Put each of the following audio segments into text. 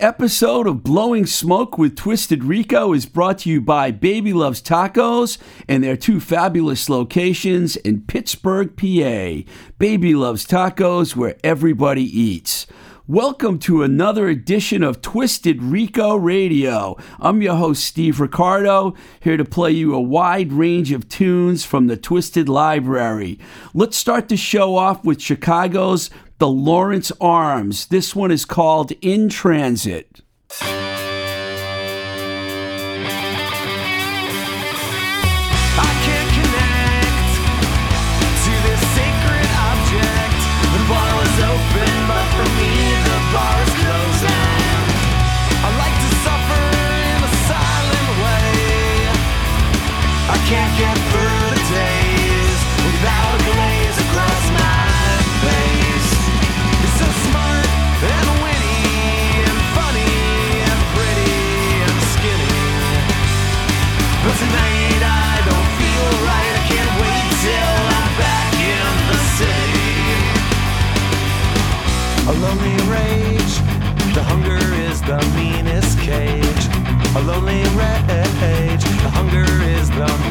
episode of Blowing Smoke with Twisted Rico is brought to you by Baby Loves Tacos and their two fabulous locations in Pittsburgh, PA. Baby Loves Tacos, where everybody eats. Welcome to another edition of Twisted Rico Radio. I'm your host, Steve Ricardo, here to play you a wide range of tunes from the Twisted Library. Let's start the show off with Chicago's The Lawrence Arms. This one is called In Transit. The meanest cage. A lonely rage. The hunger is the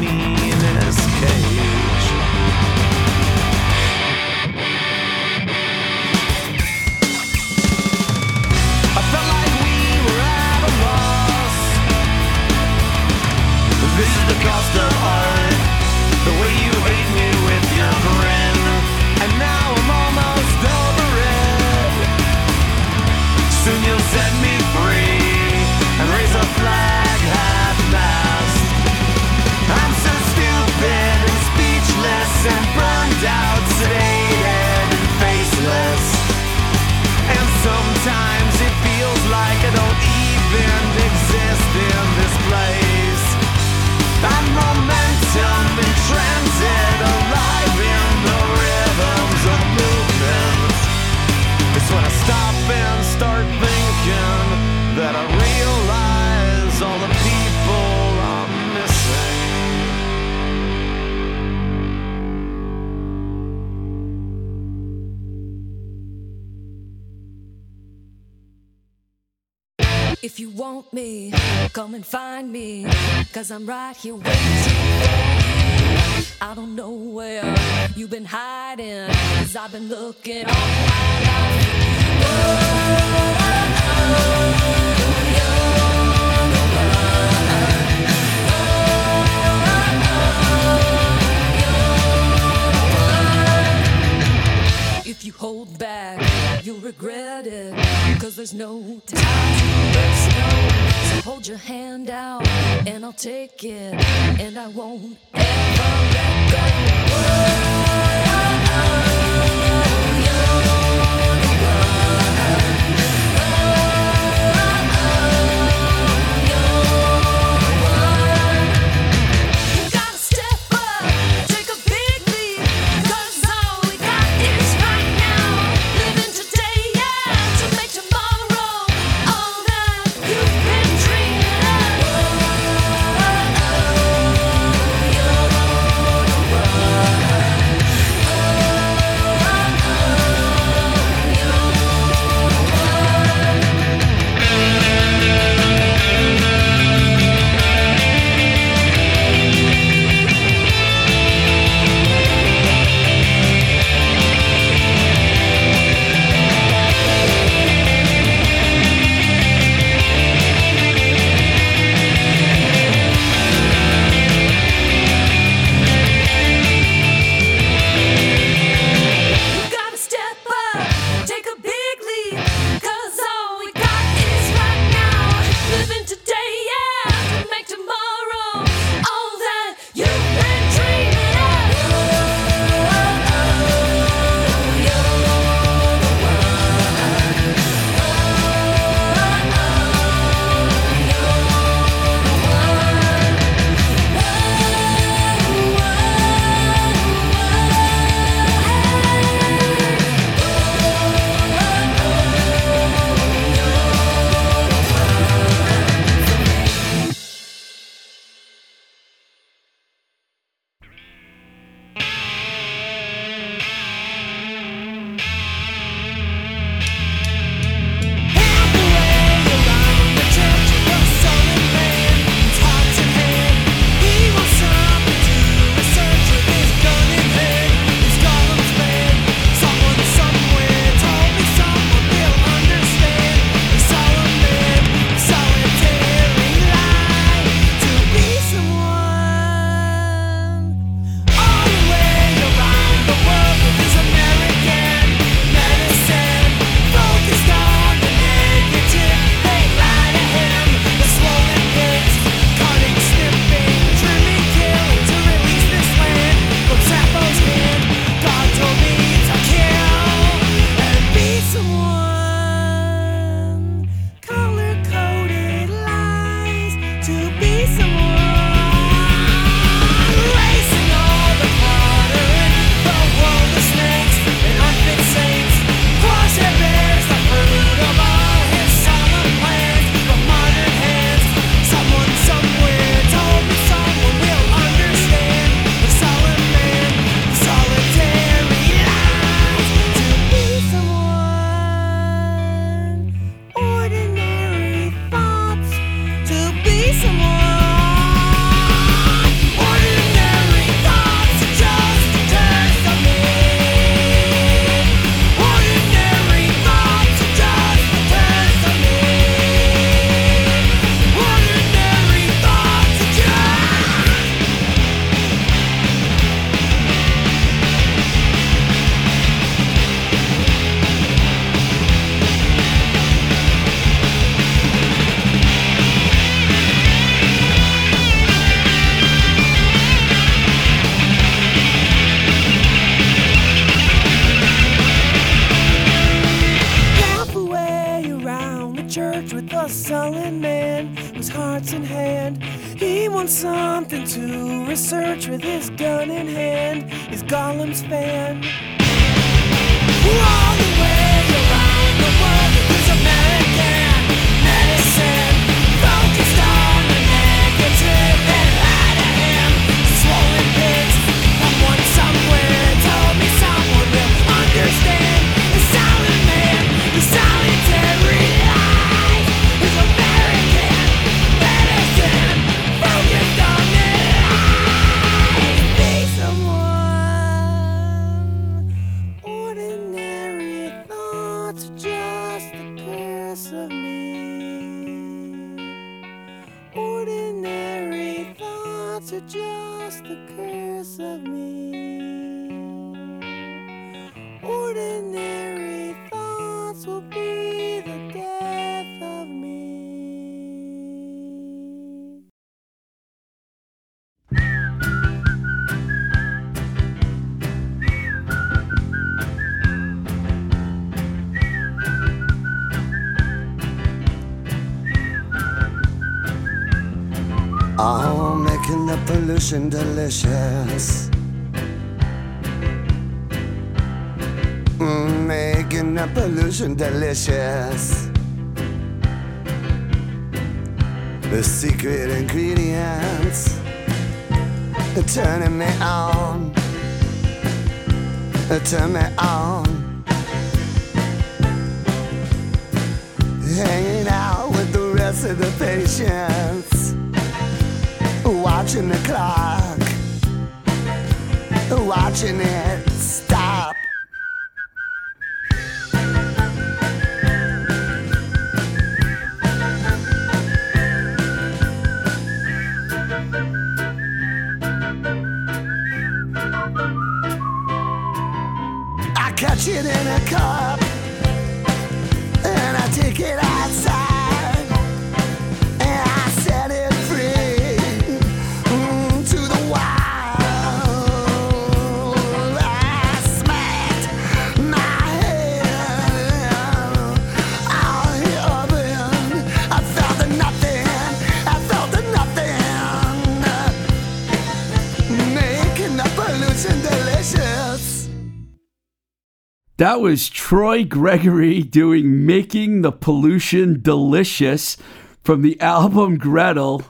come and find me. Cause I'm right here waiting. I don't know where you've been hiding. Cause I've been looking all night. If you hold back, you'll regret it. Cause there's no time to waste. Hold your hand out, and I'll take it. And I won't pollution delicious. Mm, making the pollution delicious. The secret ingredients are turning me on. Turn me on. Hanging out with the rest of the patients watching the clock, watching it stop. I catch it in a cup That was Troy Gregory doing Making the Pollution Delicious from the album Gretel.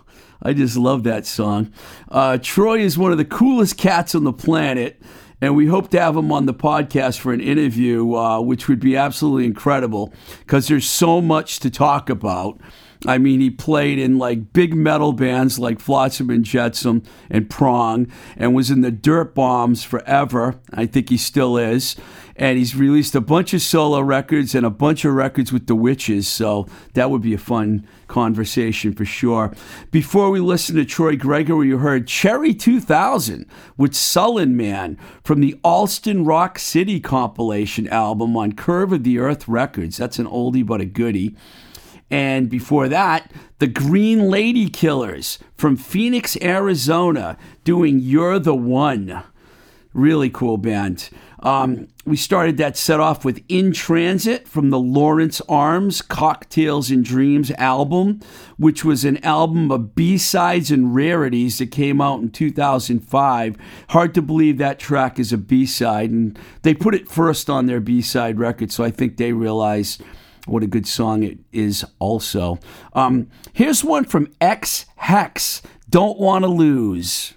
I just love that song. Uh, Troy is one of the coolest cats on the planet, and we hope to have him on the podcast for an interview, uh, which would be absolutely incredible because there's so much to talk about. I mean, he played in like big metal bands like Flotsam and Jetsam and Prong and was in the Dirt Bombs forever. I think he still is. And he's released a bunch of solo records and a bunch of records with the Witches. So that would be a fun conversation for sure. Before we listen to Troy Gregory, you heard Cherry 2000 with Sullen Man from the Allston Rock City compilation album on Curve of the Earth Records. That's an oldie but a goodie. And before that, the Green Lady Killers from Phoenix, Arizona, doing You're the One. Really cool band. Um, we started that set off with In Transit from the Lawrence Arms Cocktails and Dreams album, which was an album of B sides and rarities that came out in 2005. Hard to believe that track is a B side, and they put it first on their B side record, so I think they realized what a good song it is also. Um, here's one from Ex Hex Don't Want to Lose.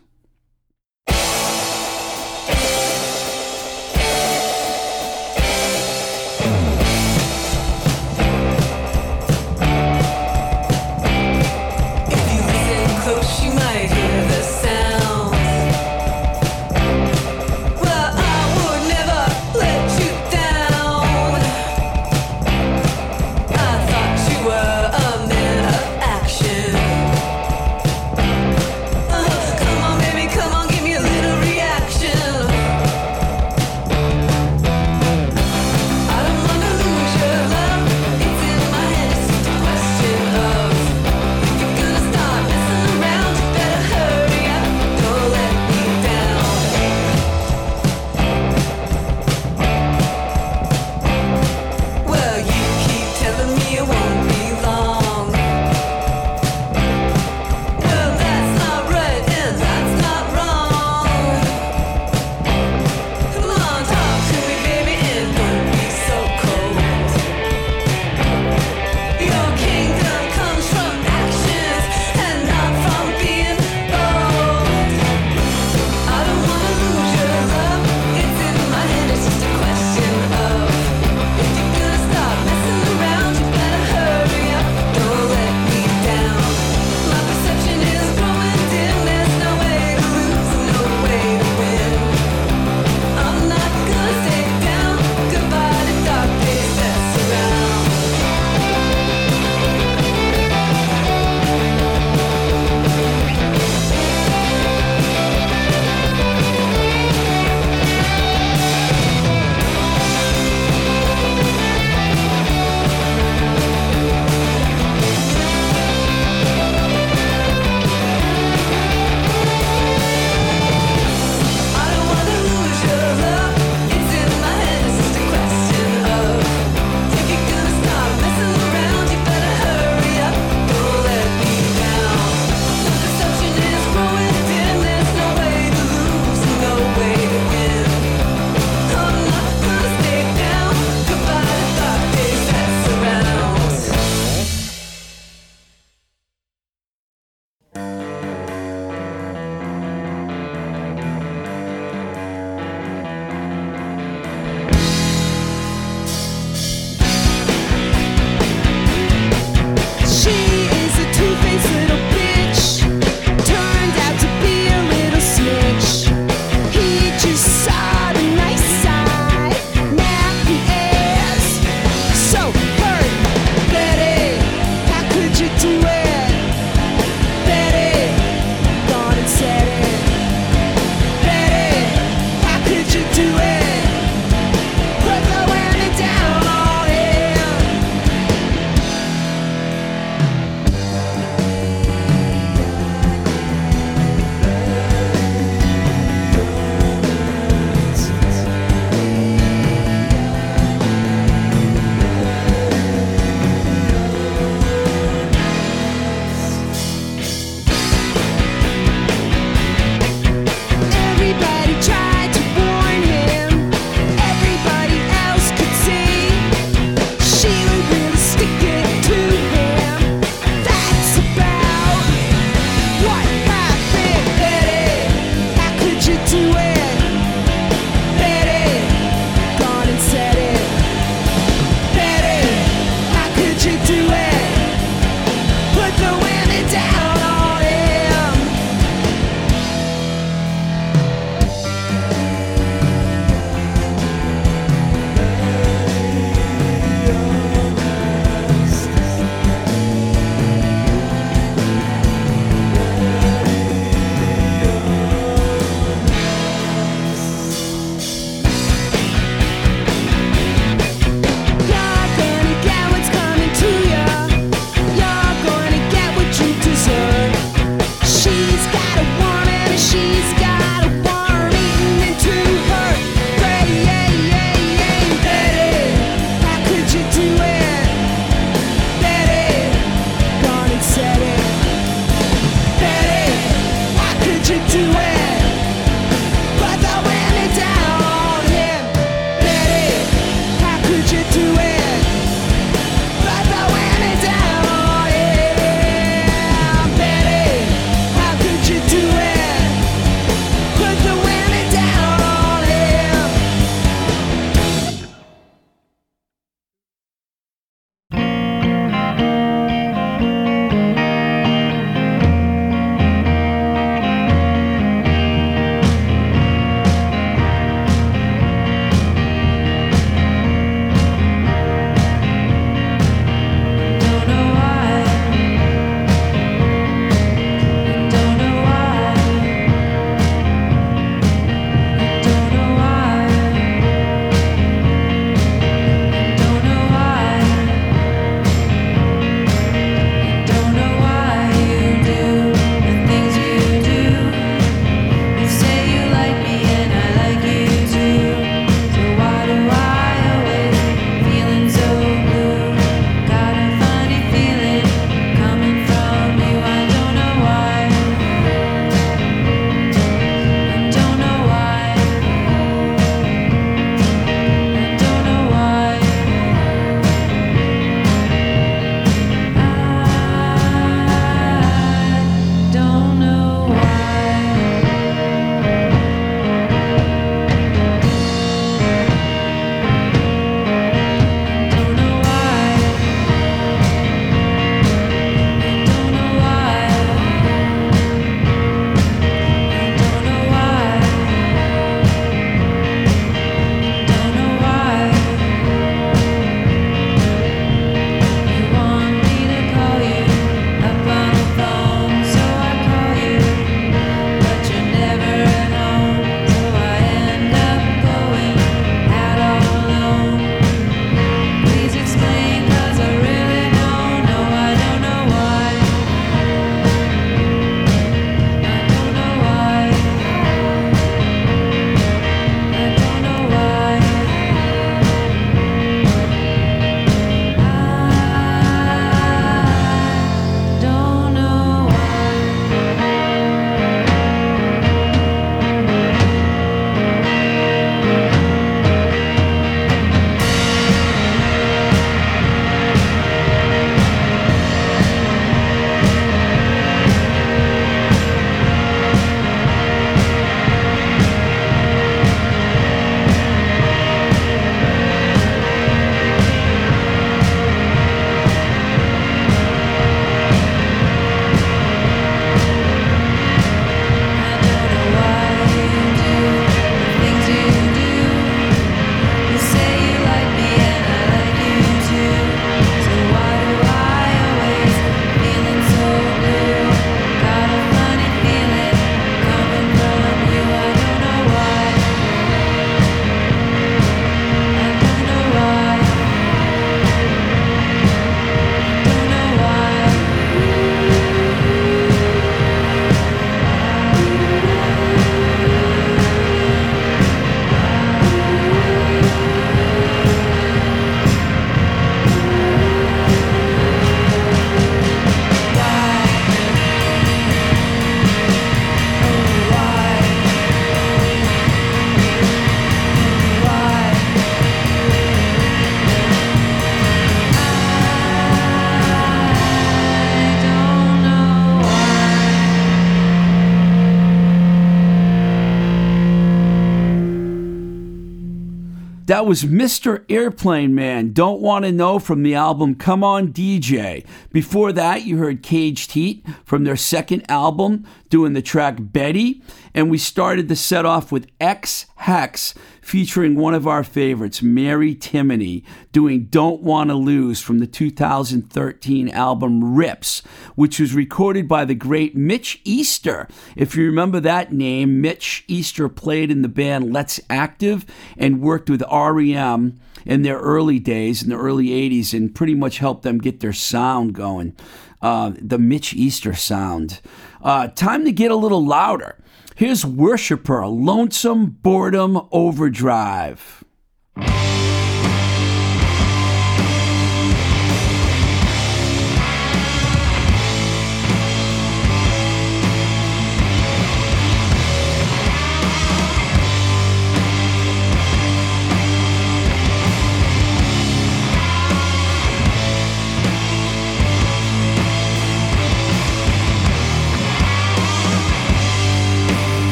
That was Mr. Airplane Man, Don't Want to Know from the album Come On DJ. Before that, you heard Caged Heat from their second album, doing the track Betty. And we started the set off with Ex Hex, featuring one of our favorites, Mary Timony, doing Don't Wanna Lose from the 2013 album Rips, which was recorded by the great Mitch Easter. If you remember that name, Mitch Easter played in the band Let's Active and worked with REM in their early days, in the early 80s, and pretty much helped them get their sound going. Uh, the Mitch Easter sound. Uh, time to get a little louder. Here's Worshipper, Lonesome Boredom Overdrive.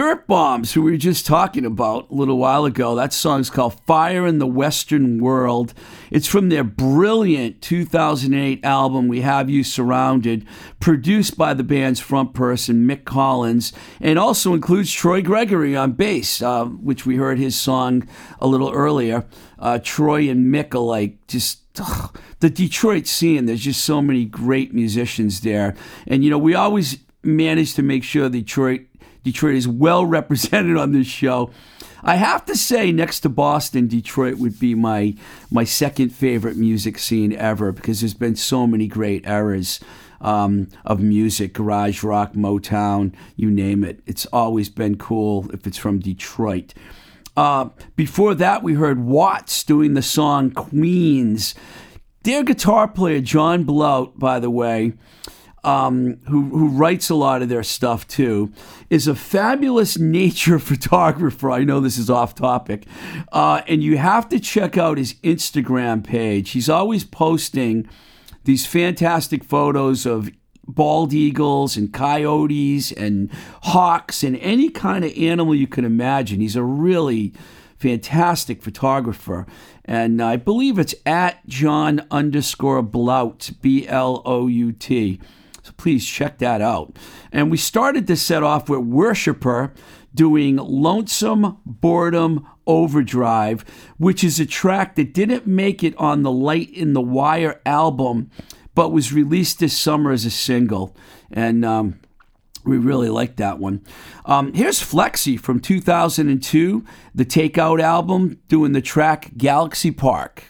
Dirt Bombs, who we were just talking about a little while ago, that song's called Fire in the Western World. It's from their brilliant 2008 album, We Have You Surrounded, produced by the band's front person, Mick Collins, and also includes Troy Gregory on bass, uh, which we heard his song a little earlier. Uh, Troy and Mick are like just ugh, the Detroit scene. There's just so many great musicians there. And, you know, we always manage to make sure Detroit Detroit is well represented on this show. I have to say, next to Boston, Detroit would be my my second favorite music scene ever because there's been so many great eras um, of music, garage rock, Motown, you name it. It's always been cool if it's from Detroit. Uh, before that, we heard Watts doing the song Queens. Their guitar player, John Blout, by the way, um, who, who writes a lot of their stuff too, is a fabulous nature photographer. I know this is off topic. Uh, and you have to check out his Instagram page. He's always posting these fantastic photos of bald eagles and coyotes and hawks and any kind of animal you can imagine. He's a really fantastic photographer. And I believe it's at John underscore Blout, B L O U T. Please check that out. And we started to set off with Worshipper doing Lonesome Boredom Overdrive, which is a track that didn't make it on the Light in the Wire album, but was released this summer as a single. And um, we really like that one. Um, here's Flexi from 2002, the Takeout album, doing the track Galaxy Park.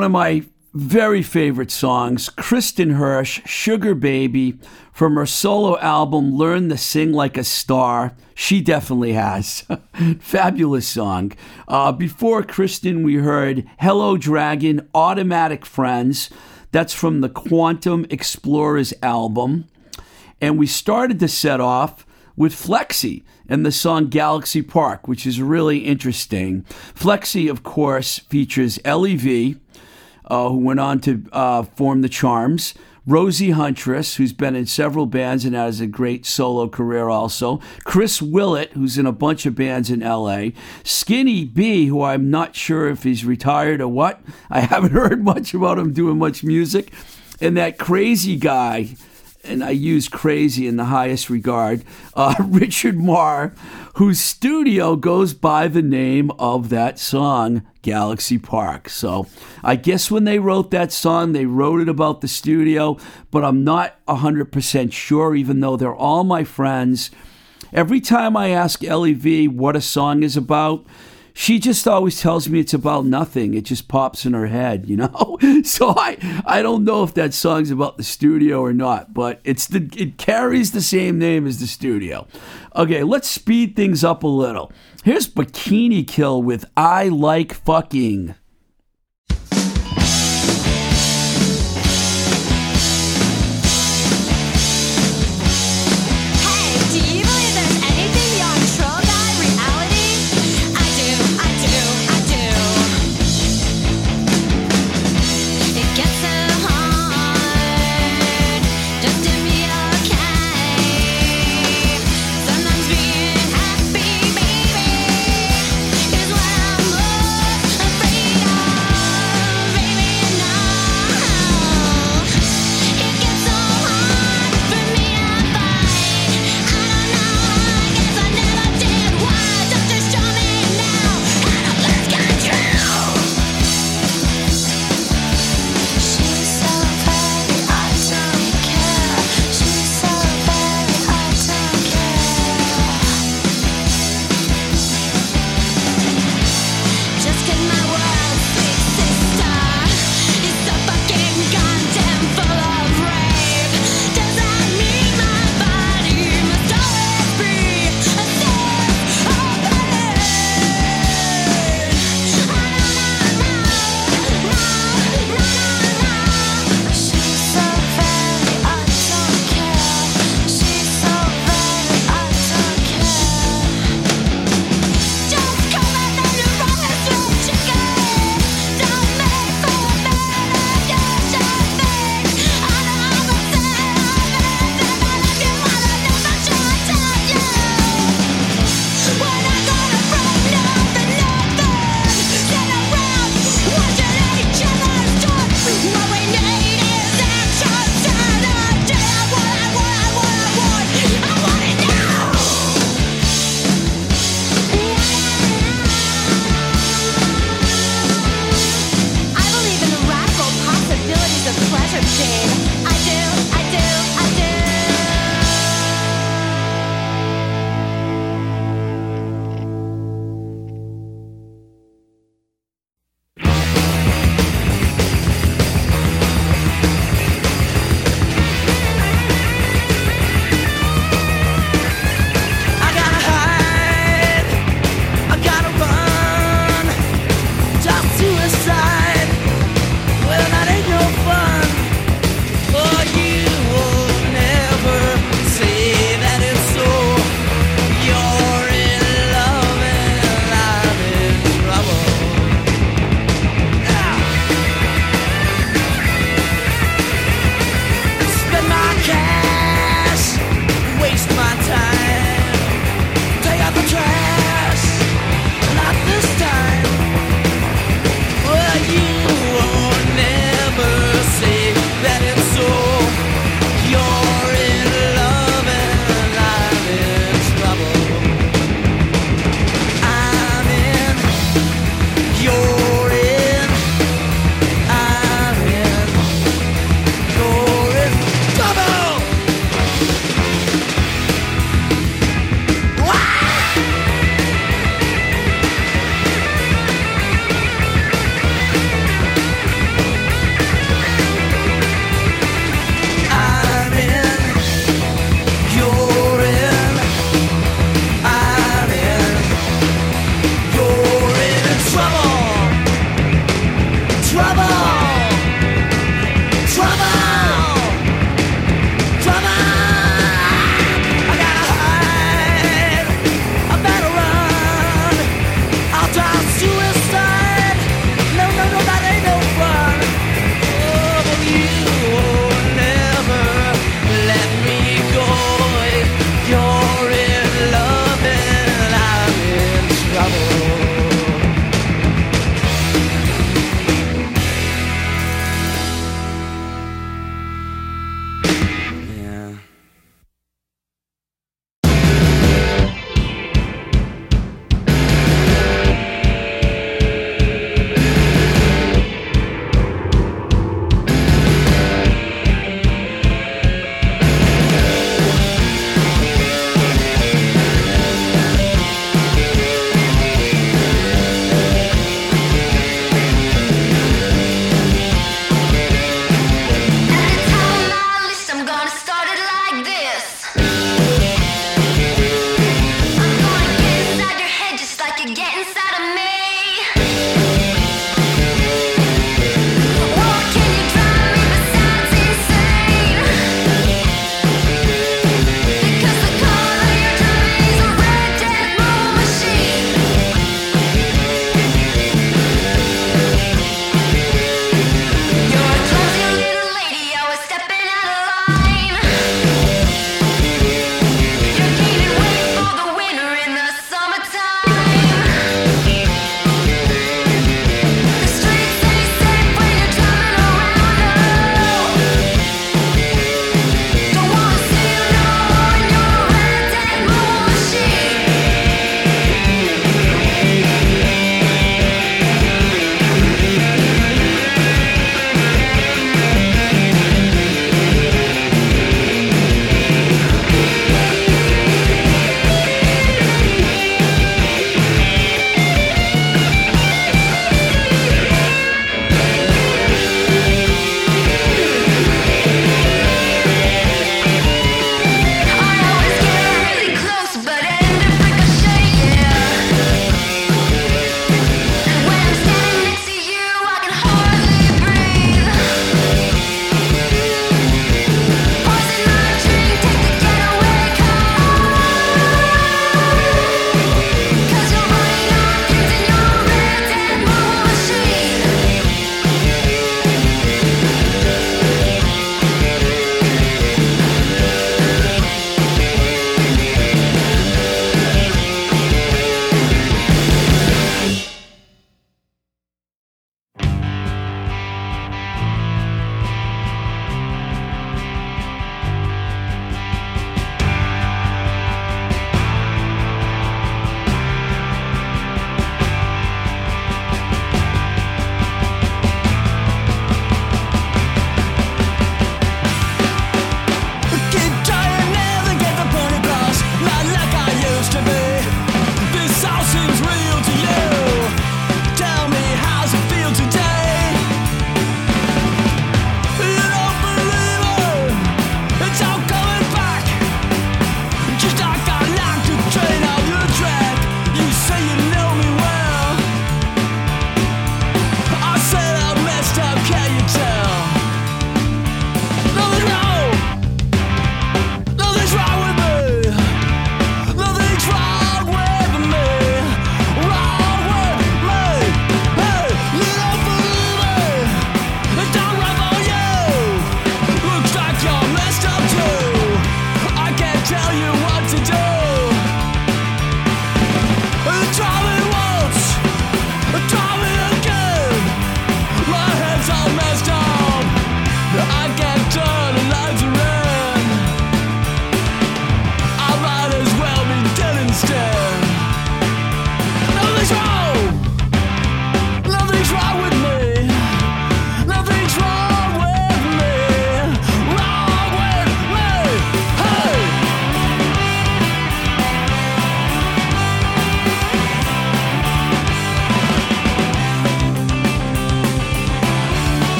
One of my very favorite songs, Kristin Hersh, Sugar Baby, from her solo album Learn to Sing Like a Star. She definitely has. Fabulous song. Uh, before Kristin, we heard Hello Dragon, Automatic Friends. That's from the Quantum Explorers album. And we started to set off with Flexi and the song Galaxy Park, which is really interesting. Flexi, of course, features Ellie V, uh, who went on to uh, form the Charms. Rosie Huntress, who's been in several bands and has a great solo career also. Chris Willett, who's in a bunch of bands in LA. Skinny B, who I'm not sure if he's retired or what. I haven't heard much about him doing much music. And that crazy guy, and I use crazy in the highest regard, uh, Richard Marr, whose studio goes by the name of that song, Galaxy Park. So I guess when they wrote that song, they wrote it about the studio, but I'm not 100% sure, even though they're all my friends. Every time I ask Ellie V what a song is about, she just always tells me it's about nothing. It just pops in her head, you know. So I I don't know if that song's about the studio or not, but it's the it carries the same name as the studio. Okay, let's speed things up a little. Here's Bikini Kill with I Like Fucking.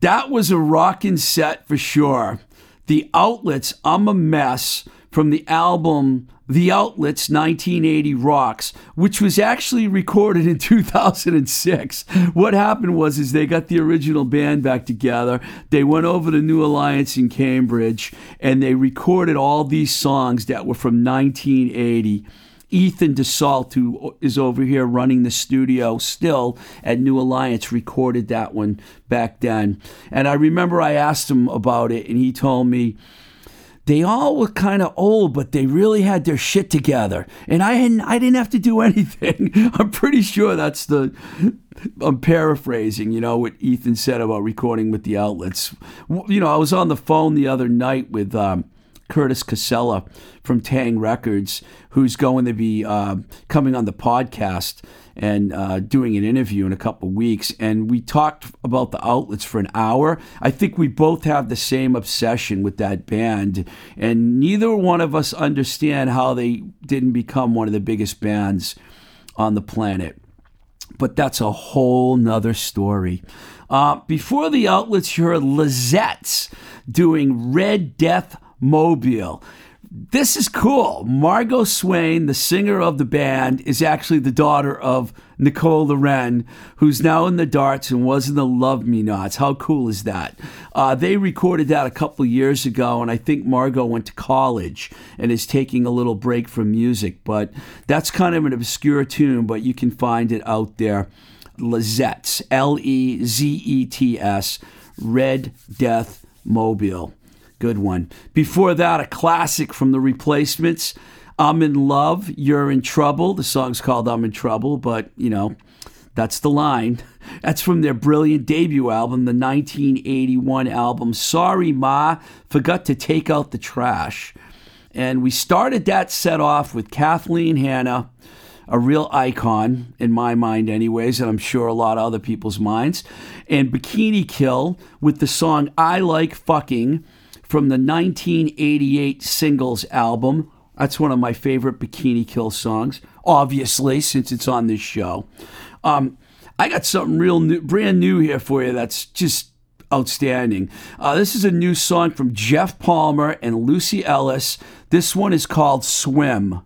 That was a rocking set for sure. The Outlets, I'm a Mess, from the album The Outlets 1980 Rocks, which was actually recorded in 2006. What happened was is they got the original band back together. They went over to New Alliance in Cambridge and they recorded all these songs that were from 1980. Ethan Dussault, who is over here running the studio still at New Alliance, recorded that one back then. And I remember I asked him about it, and he told me they all were kind of old, but they really had their shit together. And I hadn't, I didn't have to do anything. I'm pretty sure that's the. I'm paraphrasing, you know, what Ethan said about recording with the outlets. You know, I was on the phone the other night with um, Curtis Casella from Taang Records, who's going to be uh, coming on the podcast and uh, doing an interview in a couple weeks. And we talked about the outlets for an hour. I think we both have the same obsession with that band, and neither one of us understand how they didn't become one of the biggest bands on the planet but that's a whole nother story. Uh, before the outlets, you heard Lezets doing Red Death Mobile. This is cool. Margot Swain, the singer of the band, is actually the daughter of Nicole Laurenne, who's now in the darts and was in the Love Me Nots. How cool is that? Uh, they recorded that a couple years ago, and I think Margot went to college and is taking a little break from music. But that's kind of an obscure tune, but you can find it out there. Lezets, L E Z E T S, Red Death Mobile. Good one. Before that, a classic from the replacements. I'm in love, you're in trouble. The song's called I'm in Trouble, but you know, that's the line. That's from their brilliant debut album, the 1981 album Sorry Ma, Forgot to Take Out the Trash. And we started that set off with Kathleen Hanna, a real icon in my mind, anyways, and I'm sure a lot of other people's minds, and Bikini Kill with the song I Like Fucking from the 1988 singles album. That's one of my favorite Bikini Kill songs, obviously, since it's on this show. Um, I got something real new, brand new here for you that's just outstanding. Uh, this is a new song from Jeff Palmer and Lucy Ellis. This one is called Swim.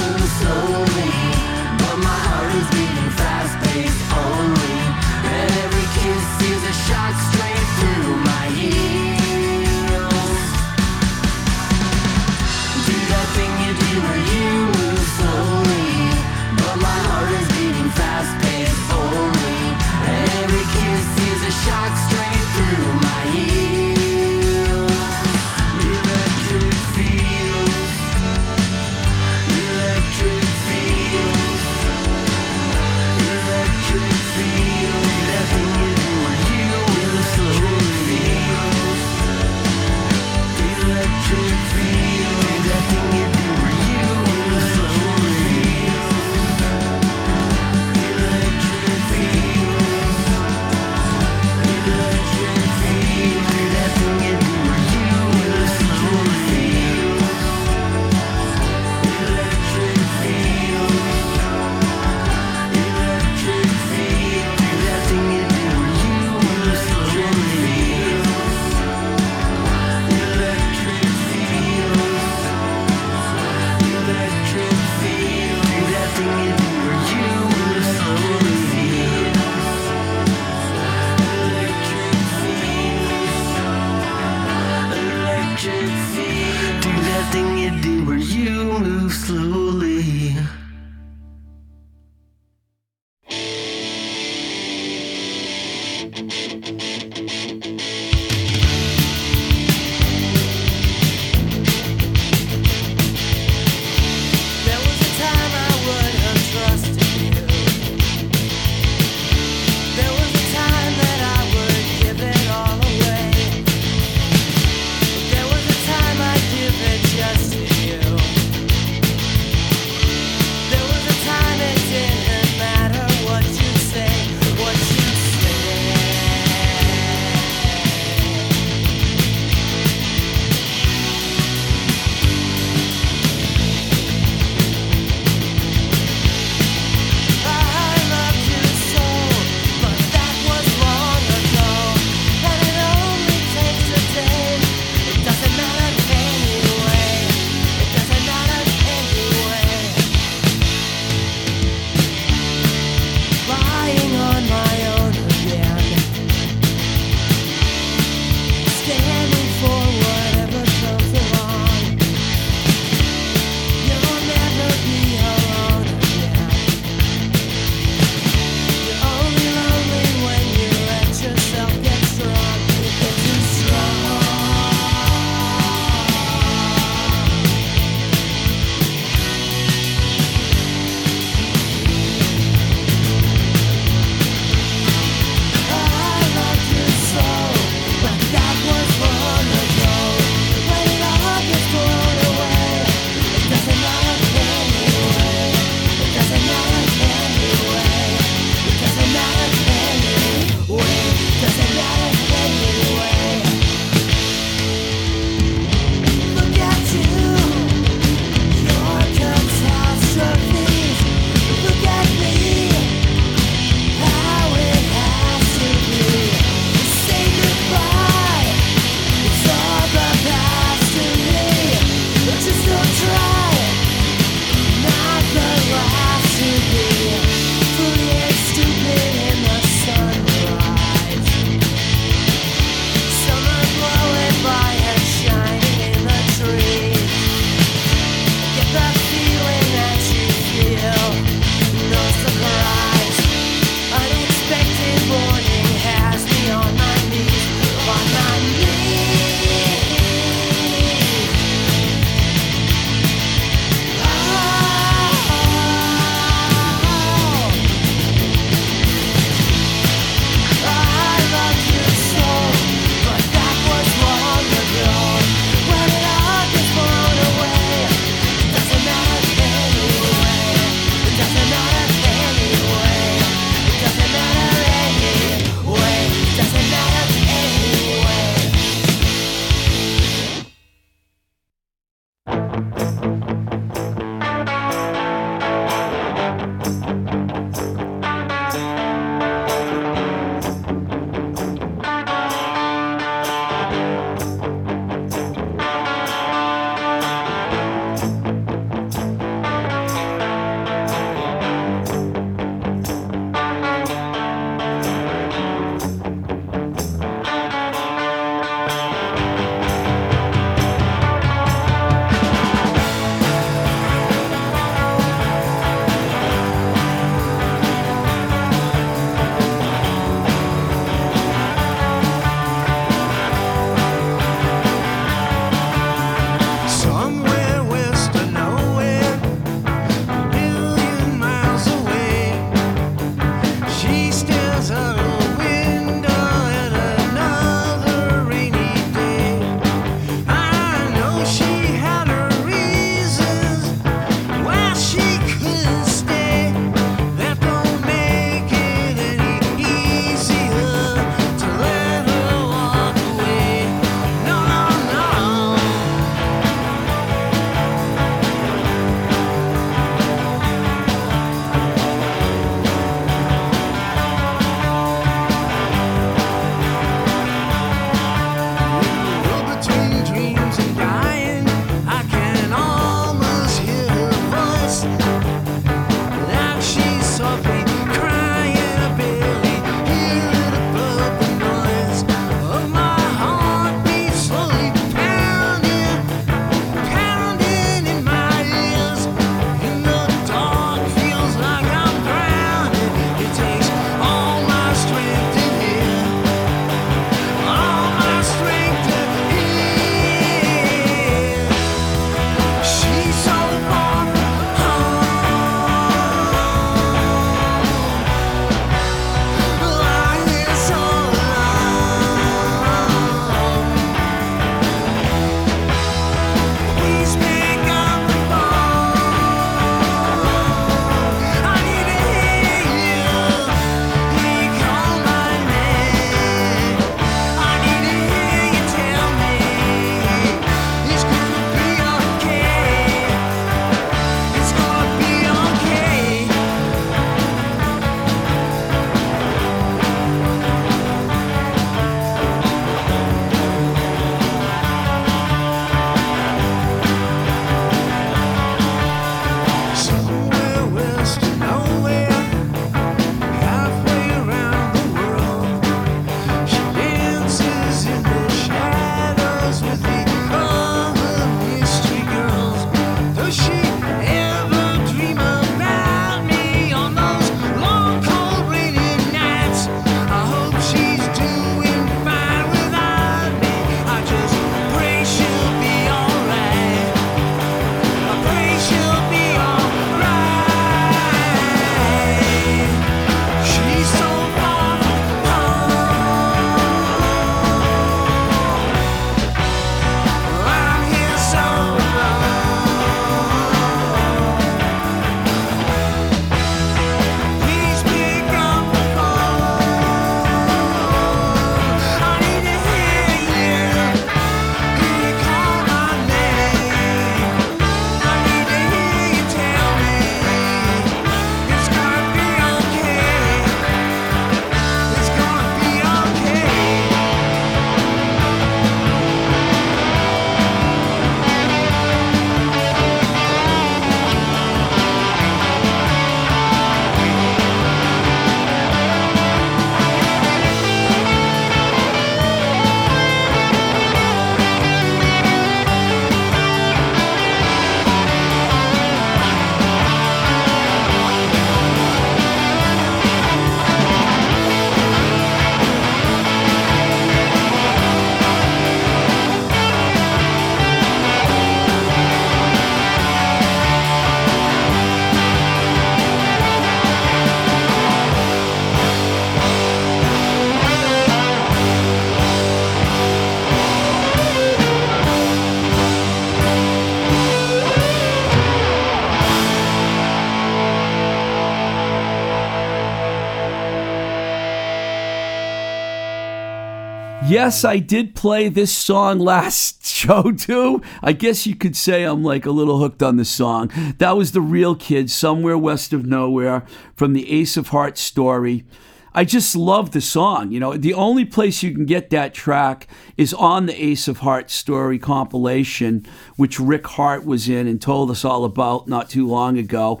Yes, I did play this song last show too. I guess you could say I'm like a little hooked on the song. That was the real kid, somewhere west of nowhere, from the Ace of Hearts story. I just love the song. You know, the only place you can get that track is on the Ace of Hearts story compilation, which Rick Harte was in and told us all about not too long ago.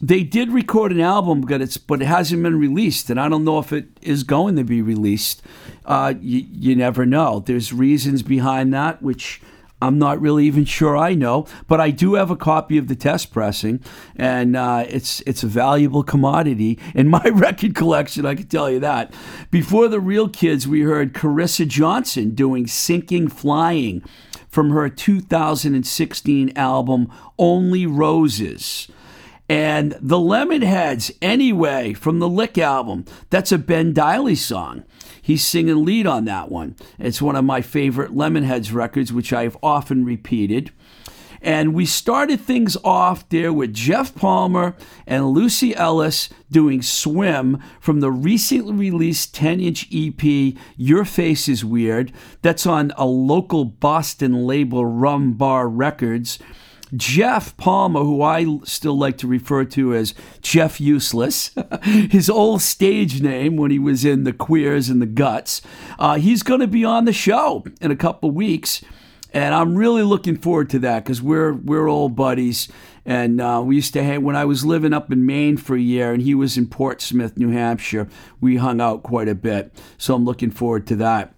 They did record an album, but it's but it hasn't been released, and I don't know if it is going to be released. Uh, you, you never know. There's reasons behind that, which I'm not really even sure I know, but I do have a copy of the test pressing, and uh, it's it's a valuable commodity in my record collection. I can tell you that. Before the real kids, we heard Carissa Johnson doing "Sinking Flying" from her 2016 album "Only Roses." And the Lemonheads, anyway, from the Lick album. That's a Ben Deily song. He's singing lead on that one. It's one of my favorite Lemonheads records, which I've often repeated. And we started things off there with Jeff Palmer and Lucy Ellis doing Swim from the recently released 10 inch EP, Your Face is Weird. That's on a local Boston label, Rum Bar Records. Jeff Palmer, who I still like to refer to as Jeff Useless, his old stage name when he was in the Queers and the Guts, uh, he's going to be on the show in a couple weeks, and I'm really looking forward to that because we're we're old buddies, and uh, we used to hang when I was living up in Maine for a year, and he was in Portsmouth, New Hampshire. We hung out quite a bit, so I'm looking forward to that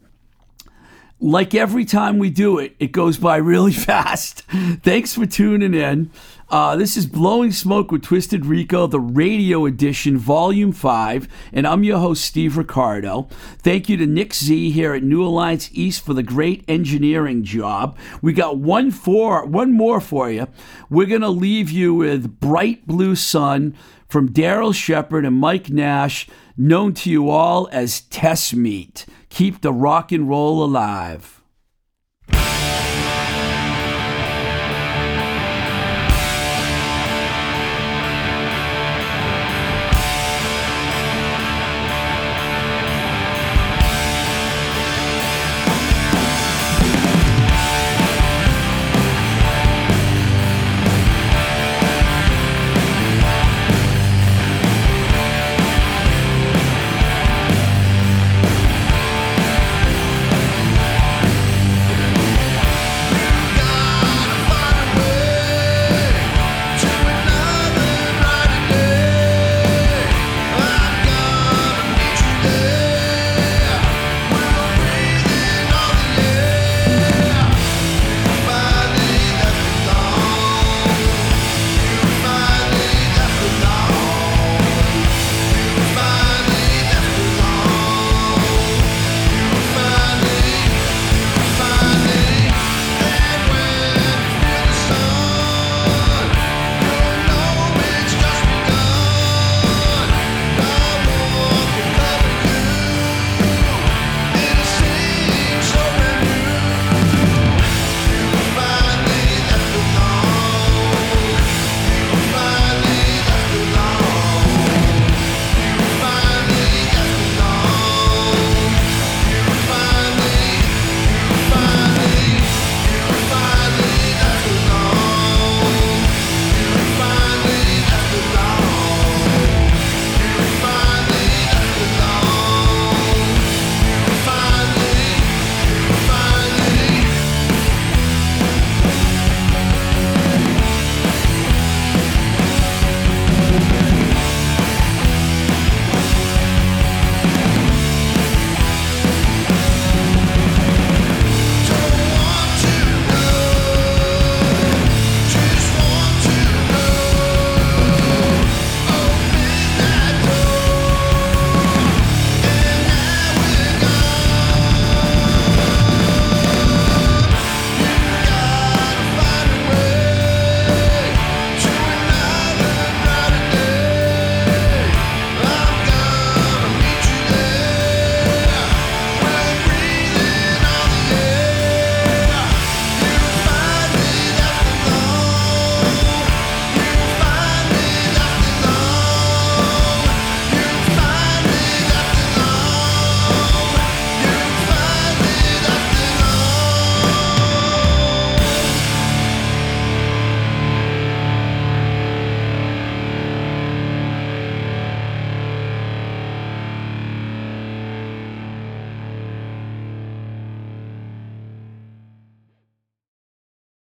like every time we do it, it goes by really fast. Thanks for tuning in. Uh, this is Blowing Smoke with Twisted Rico, the radio edition, volume five, and I'm your host, Steve Ricardo. Thank you to Nick Z here at New Alliance East for the great engineering job. We got one for one more for you. We're gonna leave you with Bright Blue Sun from Darryl Shepard and Mike Nash, known to you all as Test Meet. Keep the rock and roll alive.